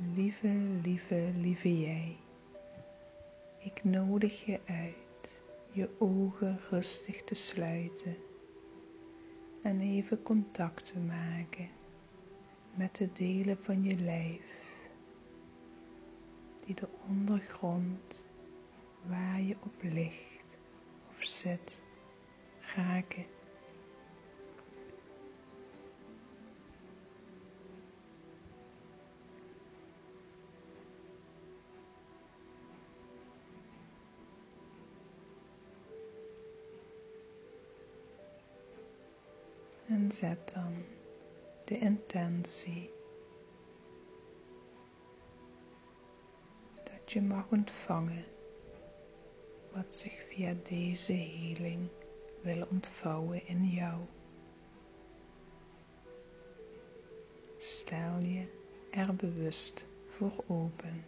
Lieve, lieve, lieve jij. Ik nodig je uit je ogen rustig te sluiten en even contact te maken met de delen van je lijf die de ondergrond waar je op ligt of zit raken. Zet dan de intentie dat je mag ontvangen wat zich via deze heling wil ontvouwen in jou. Stel je er bewust voor open.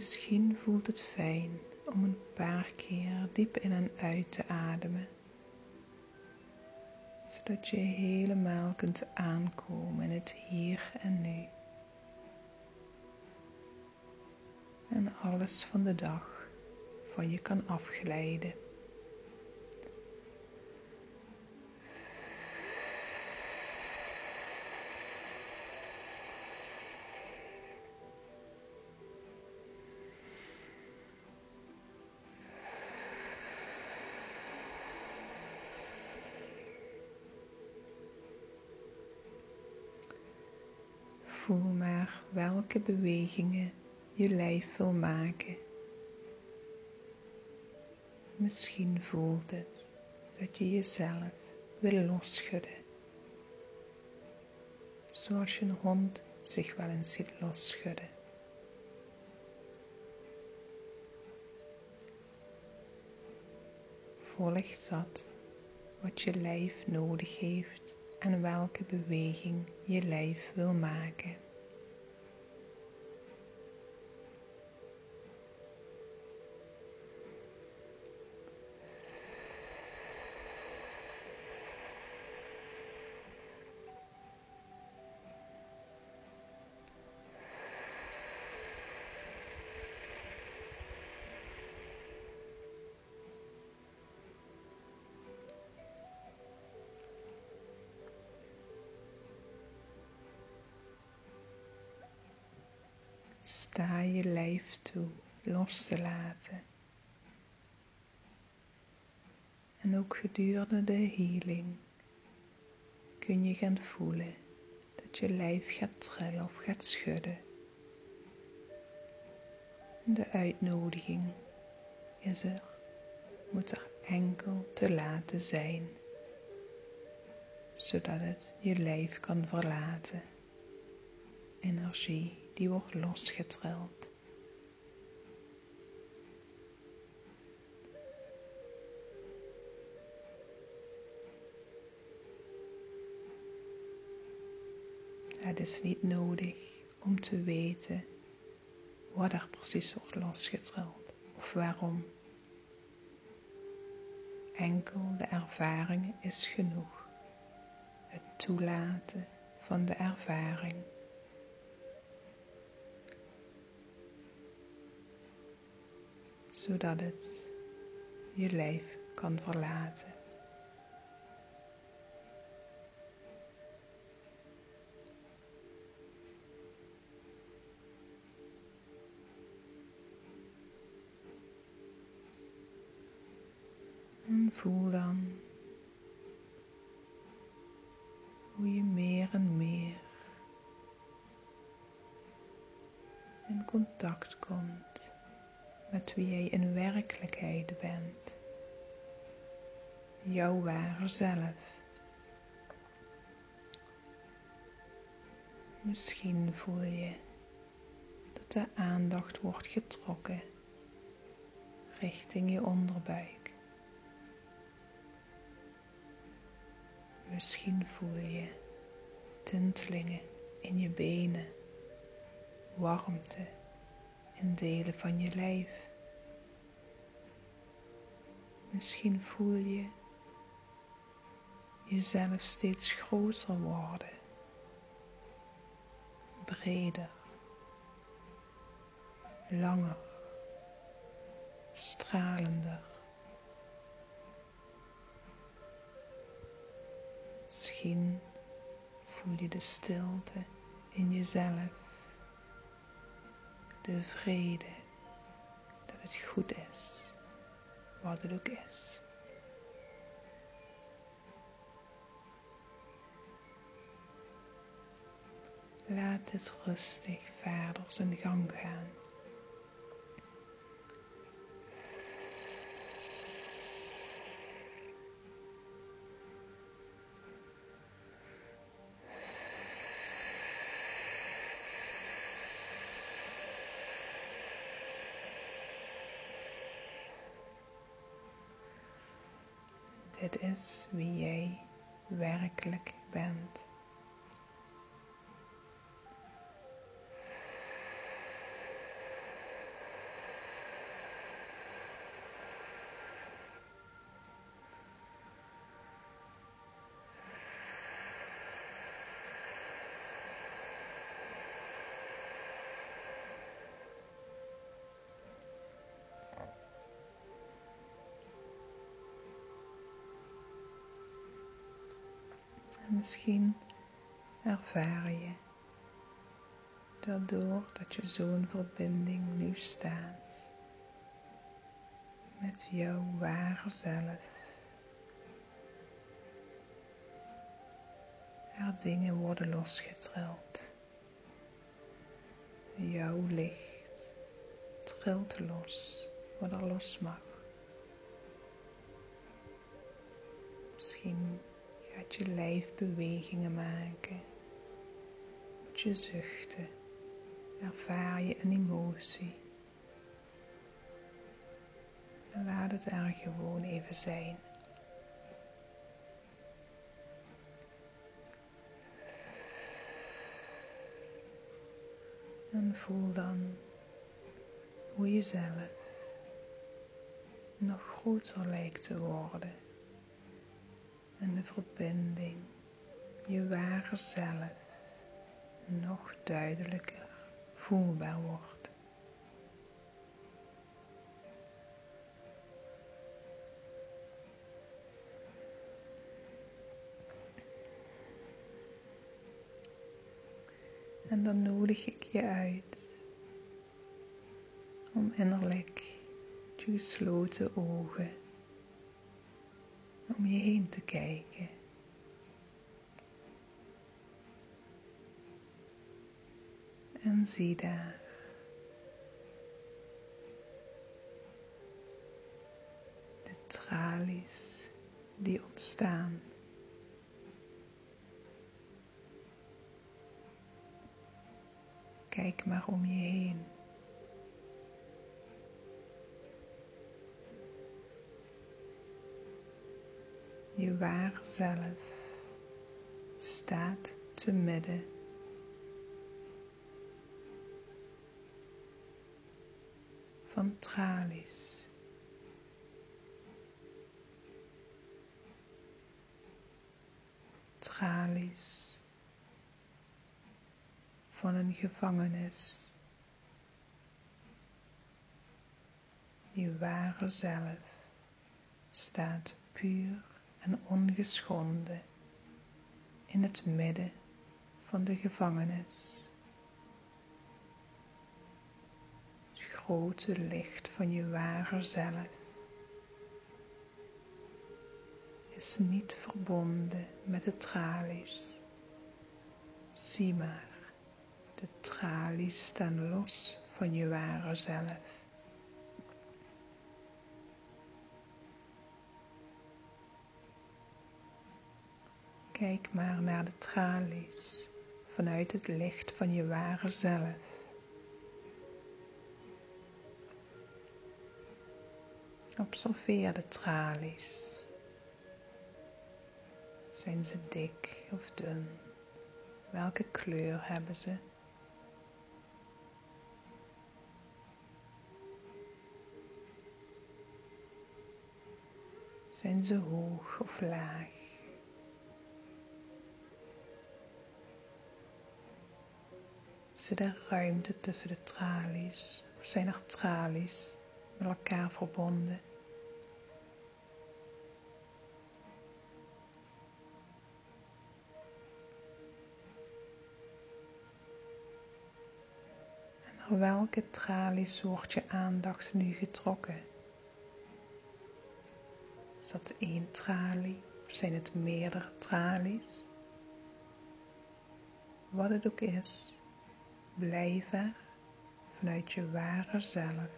Misschien voelt het fijn om een paar keer diep in en uit te ademen, zodat je helemaal kunt aankomen in het hier en nu. En alles van de dag van je kan afglijden. Voel maar welke bewegingen je lijf wil maken. Misschien voelt het dat je jezelf wil losschudden, zoals je een hond zich wel eens ziet losschudden. Volg dat wat je lijf nodig heeft en welke beweging je lijf wil maken. Sta je lijf toe los te laten. En ook gedurende de healing kun je gaan voelen dat je lijf gaat trillen of gaat schudden. En de uitnodiging is er, moet er enkel te laten zijn, zodat het je lijf kan verlaten. Energie die wordt losgetrild. Het is niet nodig om te weten wat er precies wordt losgetrild of waarom. Enkel de ervaring is genoeg. Het toelaten van de ervaring. Zodat het je lijf kan verlaten. En voel dan hoe je meer en meer in contact komt met wie jij in werkelijkheid bent. Jouw ware zelf. Misschien voel je dat de aandacht wordt getrokken richting je onderbuik. Misschien voel je tintelingen in je benen, warmte in delen van je lijf. Misschien voel je jezelf steeds groter worden, breder, langer, stralender. Misschien voel je de stilte in jezelf, de vrede dat het goed is, wat het ook is. Laat het rustig verder zijn gang gaan. Dit is wie jij werkelijk bent. Misschien ervaar je dat je zo'n verbinding nu staat met jouw ware zelf. Er dingen worden losgetrild. Jouw licht trilt los wat er los mag. Bewegingen maken. Moet je zuchten. Ervaar je een emotie. En laat het er gewoon even zijn. En voel dan hoe je zelf nog groter lijkt te worden en de verbinding, je ware zelf, nog duidelijker voelbaar wordt. En dan nodig ik je uit om innerlijk je gesloten ogen om je heen te kijken. En zie daar de tralies die ontstaan. Kijk maar om je heen. Je waar zelf staat te midden van tralies. Tralies van een gevangenis. Je ware zelf staat puur en ongeschonden in het midden van de gevangenis. Het grote licht van je ware zelf is niet verbonden met de tralies. Zie maar, de tralies staan los van je ware zelf. Kijk maar naar de tralies vanuit het licht van je ware zelf. Observeer de tralies. Zijn ze dik of dun? Welke kleur hebben ze? Zijn ze hoog of laag? Er ruimte tussen de tralies of zijn er tralies met elkaar verbonden? En naar welke tralies wordt je aandacht nu getrokken? Is dat één tralie of zijn het meerdere tralies? Wat het ook is, blijf er vanuit je ware zelf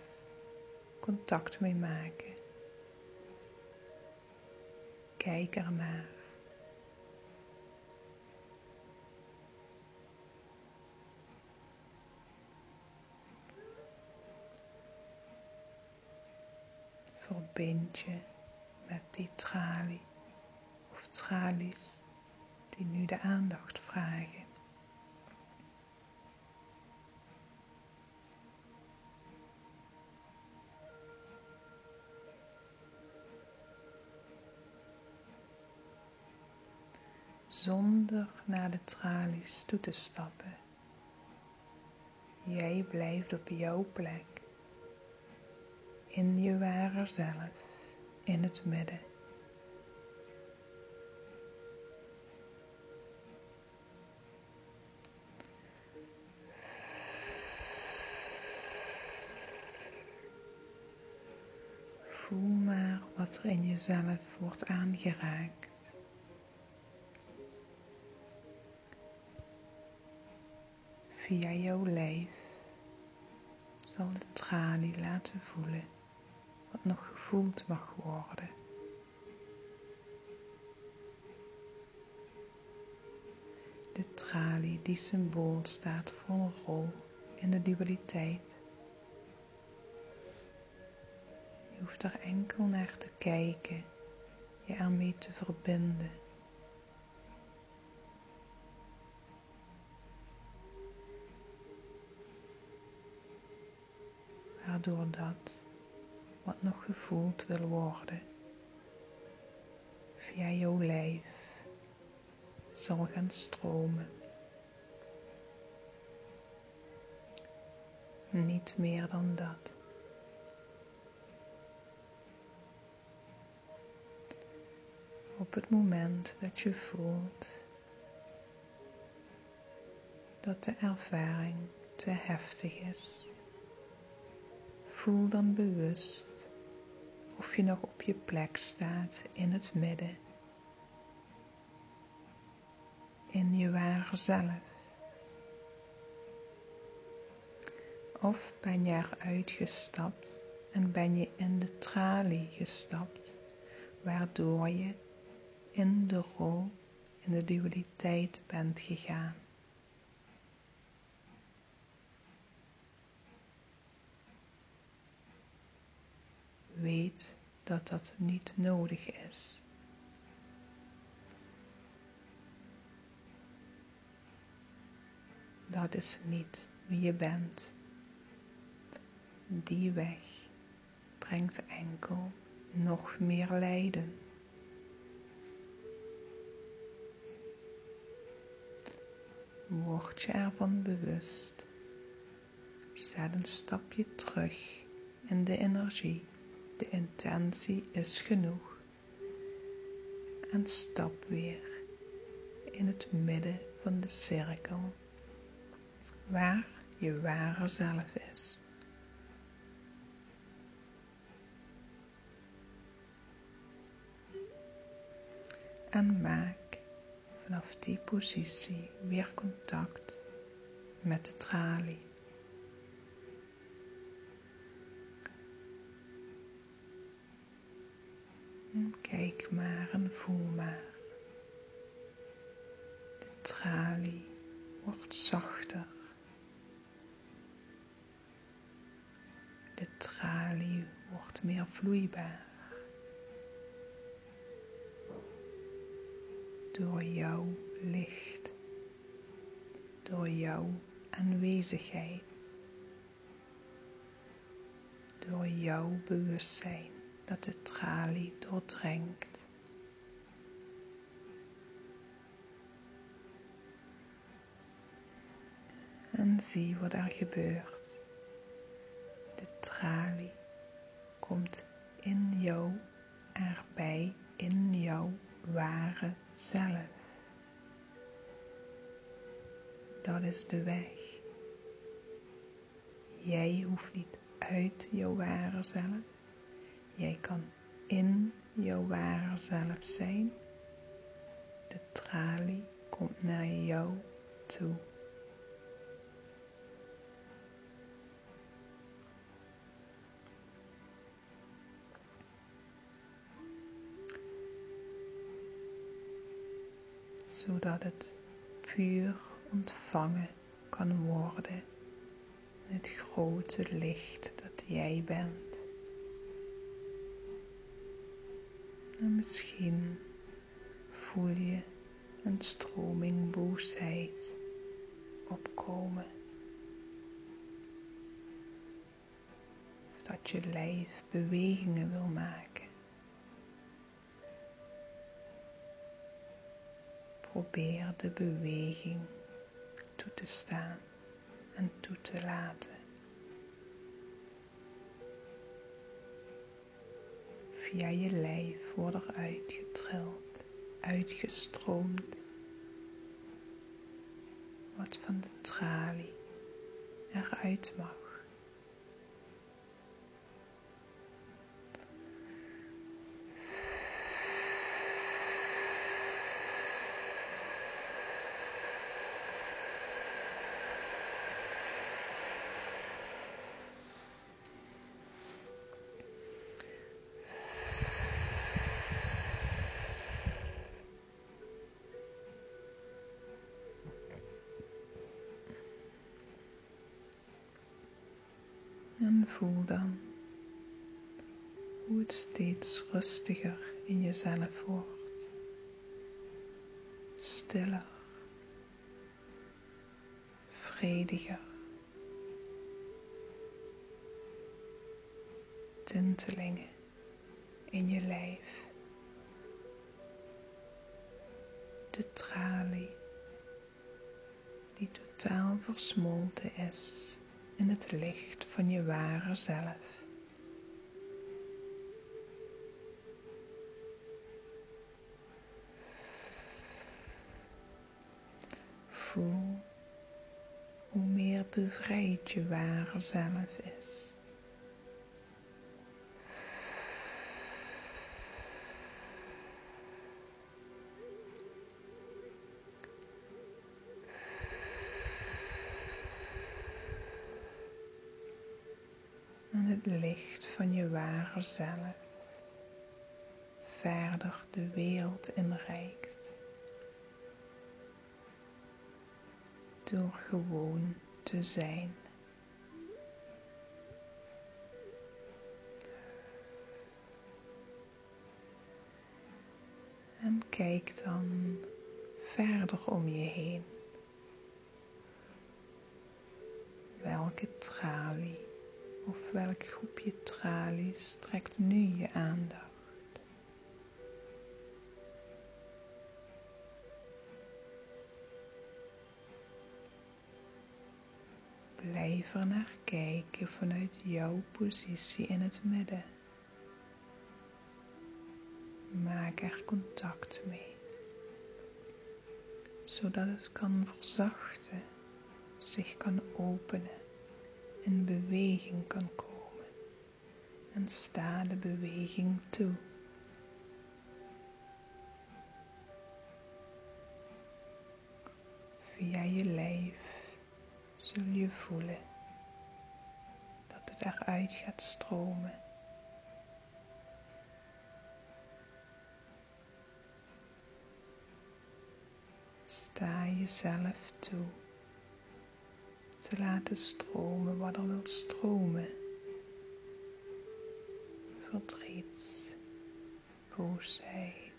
contact mee maken. Kijk ernaar. Verbind je met die tralie of tralies die nu de aandacht vragen. Zonder naar de tralies toe te stappen. Jij blijft op jouw plek in je ware zelf in het midden. Voel maar wat er in jezelf wordt aangeraakt. Tralie laten voelen wat nog gevoeld mag worden. De tralie die symbool staat voor een rol in de dualiteit. Je hoeft er enkel naar te kijken, je ermee te verbinden. Waardoor dat wat nog gevoeld wil worden via jouw lijf zal gaan stromen. Niet meer dan dat. Op het moment dat je voelt dat de ervaring te heftig is, voel dan bewust of je nog op je plek staat in het midden, in je ware zelf. Of ben je eruit gestapt en ben je in de tralie gestapt, waardoor je in de rol, in de dualiteit bent gegaan. Weet dat dat niet nodig is. Dat is niet wie je bent. Die weg brengt enkel nog meer lijden. Word je ervan bewust. Zet een stapje terug in de energie. De intentie is genoeg. En stap weer in het midden van de cirkel waar je ware zelf is. En maak vanaf die positie weer contact met de tralie. Kijk maar en voel maar. De tralie wordt zachter. De tralie wordt meer vloeibaar. Door jouw licht, door jouw aanwezigheid, door jouw bewustzijn. Dat de tralie doordrenkt. En zie wat er gebeurt. De tralie komt in jou erbij, in jouw ware zelf. Dat is de weg. Jij hoeft niet uit jouw ware zelf. Jij kan in jouw ware zelf zijn. De tralie komt naar jou toe. zodat het vuur ontvangen kan worden het grote licht dat jij bent. En misschien voel je een stroming boosheid opkomen. Of dat je lijf bewegingen wil maken. Probeer de beweging toe te staan en toe te laten. Via je lijf wordt er uitgetrild, uitgestroomd. Wat van de tralie eruit mag. Voel dan hoe het steeds rustiger in jezelf wordt, stiller, vrediger, tintelingen in je lijf, de tralie die totaal versmolten is in het licht van je ware zelf. Voel hoe meer bevrijd je ware zelf is. Verder de wereld inreikt. Door gewoon te zijn. En kijk dan verder om je heen. Welke tralie of welk groepje tralies trekt nu je aandacht? Blijf er naar kijken vanuit jouw positie in het midden. Maak er contact mee, zodat het kan verzachten, zich kan openen in beweging kan komen en sta de beweging toe. Via je lijf zul je voelen dat het eruit gaat stromen. Sta jezelf toe te laten stromen wat er wil stromen. Verdriet, boosheid,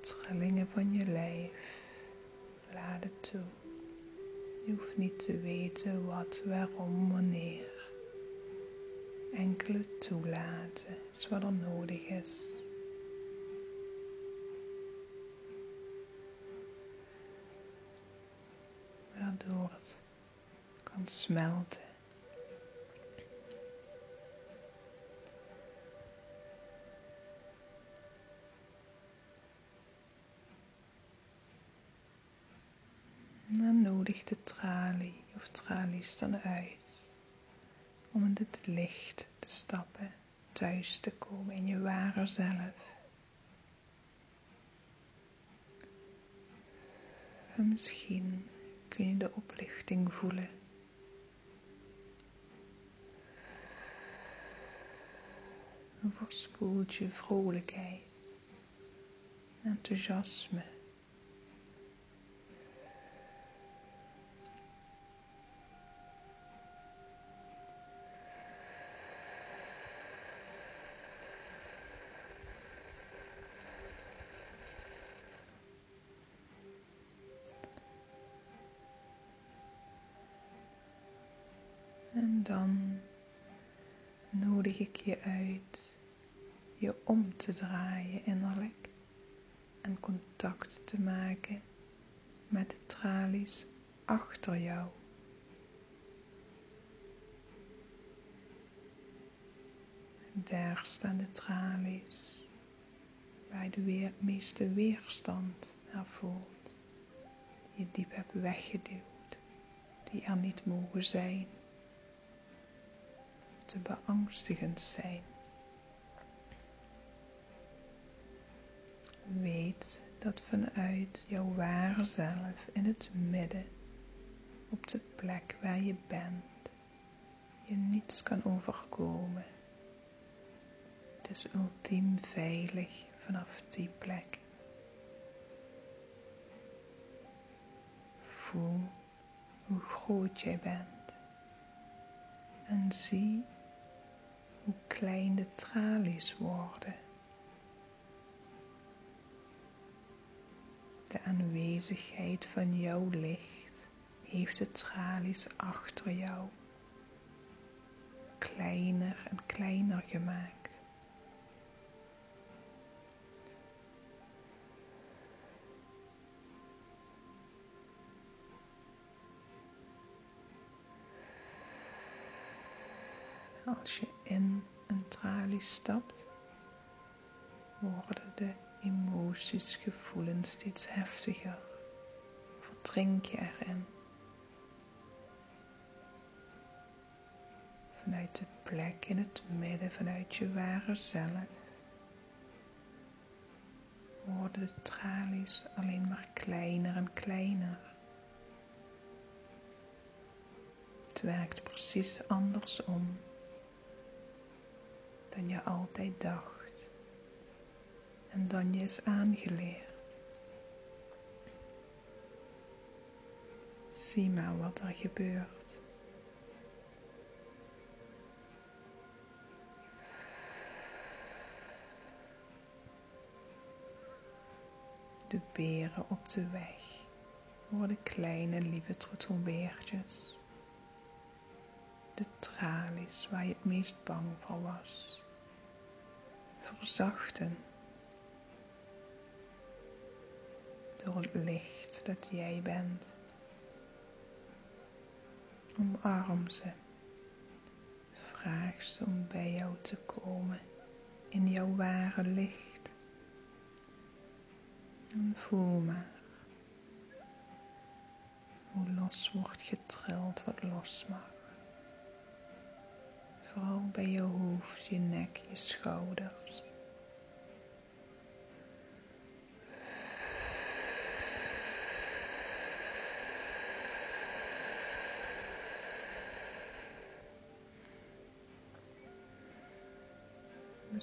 trillingen van je lijf, laat het toe. Je hoeft niet te weten wat, waarom, wanneer. enkele toelaten is wat er nodig is. Waardoor kan smelten. dan nodigt de tralie of tralies dan uit om in het licht te stappen, thuis te komen in je ware zelf. En misschien kun je de oplichting voelen. En verspoelt je vrolijkheid, enthousiasme. Je uit je om te draaien innerlijk en contact te maken met de tralies achter jou. Daar staan de tralies waar je de meeste weerstand naar voelt, die je diep hebt weggeduwd, die er niet mogen zijn te beangstigend zijn. Weet dat vanuit jouw ware zelf in het midden, op de plek waar je bent, je niets kan overkomen. Het is ultiem veilig vanaf die plek. Voel hoe groot jij bent en zie hoe klein de tralies worden. De aanwezigheid van jouw licht heeft de tralies achter jou kleiner en kleiner gemaakt. In een tralie stapt, worden de emoties, gevoelens steeds heftiger. Verdrink je erin. Vanuit de plek in het midden, vanuit je ware zelf, worden de tralies alleen maar kleiner en kleiner. Het werkt precies andersom dan je altijd dacht en dan je is aangeleerd. Zie maar wat er gebeurt. De beren op de weg worden kleine lieve troetelbeertjes. De tralies waar je het meest bang voor was verzachten door het licht dat jij bent. Omarm ze. Vraag ze om bij jou te komen in jouw ware licht. En voel maar hoe los wordt getrild wat los mag. Vooral bij je hoofd, je nek, je schouders.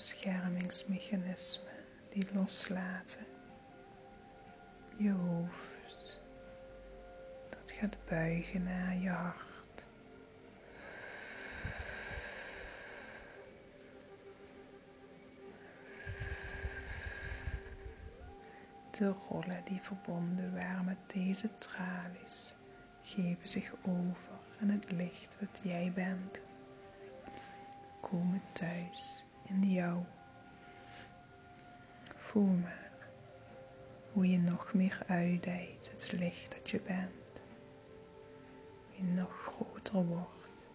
Beschermingsmechanismen die loslaten. Je hoofd dat gaat buigen naar je hart. De rollen die verbonden waren met deze tralies geven zich over aan het licht wat jij bent. volkomen thuis in jou. Voel maar hoe je nog meer uitdijt het licht dat je bent. Hoe je nog groter wordt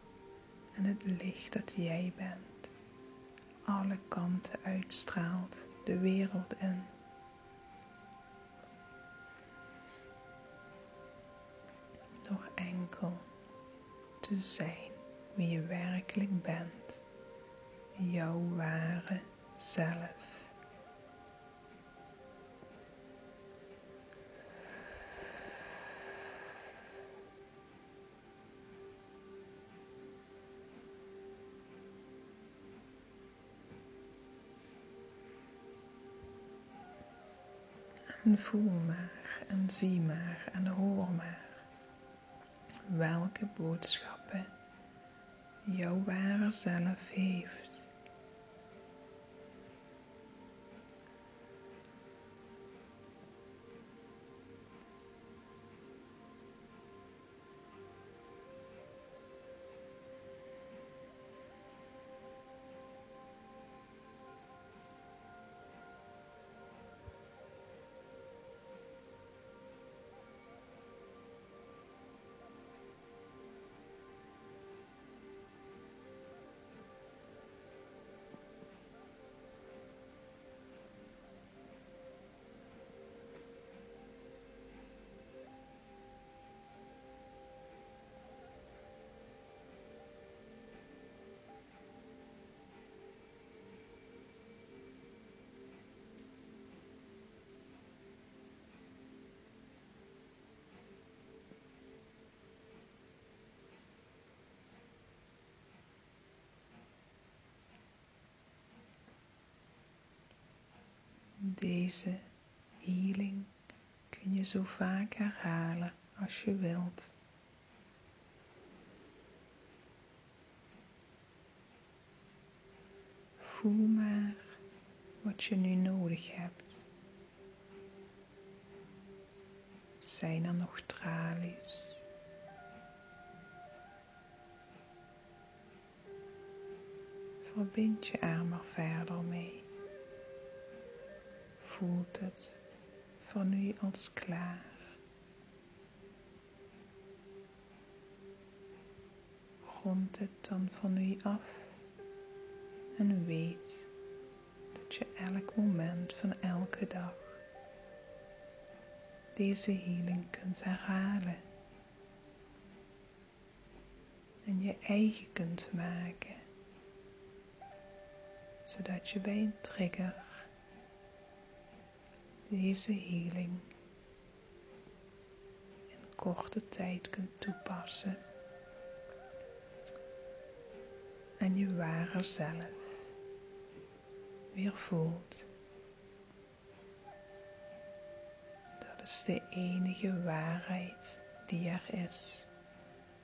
en het licht dat jij bent alle kanten uitstraalt de wereld in. Door enkel te zijn wie je werkelijk bent, jouw ware zelf. En voel maar en zie maar en hoor maar welke boodschappen jouw ware zelf heeft. Deze healing kun je zo vaak herhalen als je wilt. Voel maar wat je nu nodig hebt. Zijn er nog tralies? Verbind je er maar verder mee voelt het voor nu als klaar. Rond het dan van nu af en weet dat je elk moment van elke dag deze healing kunt herhalen en je eigen kunt maken, zodat je bij een trigger deze healing in korte tijd kunt toepassen en je ware zelf weer voelt. Dat is de enige waarheid die er is.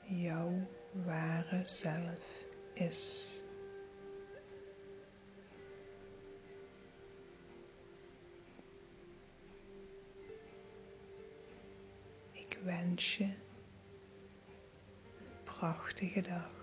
Jouw ware zelf is. Wens je een prachtige dag.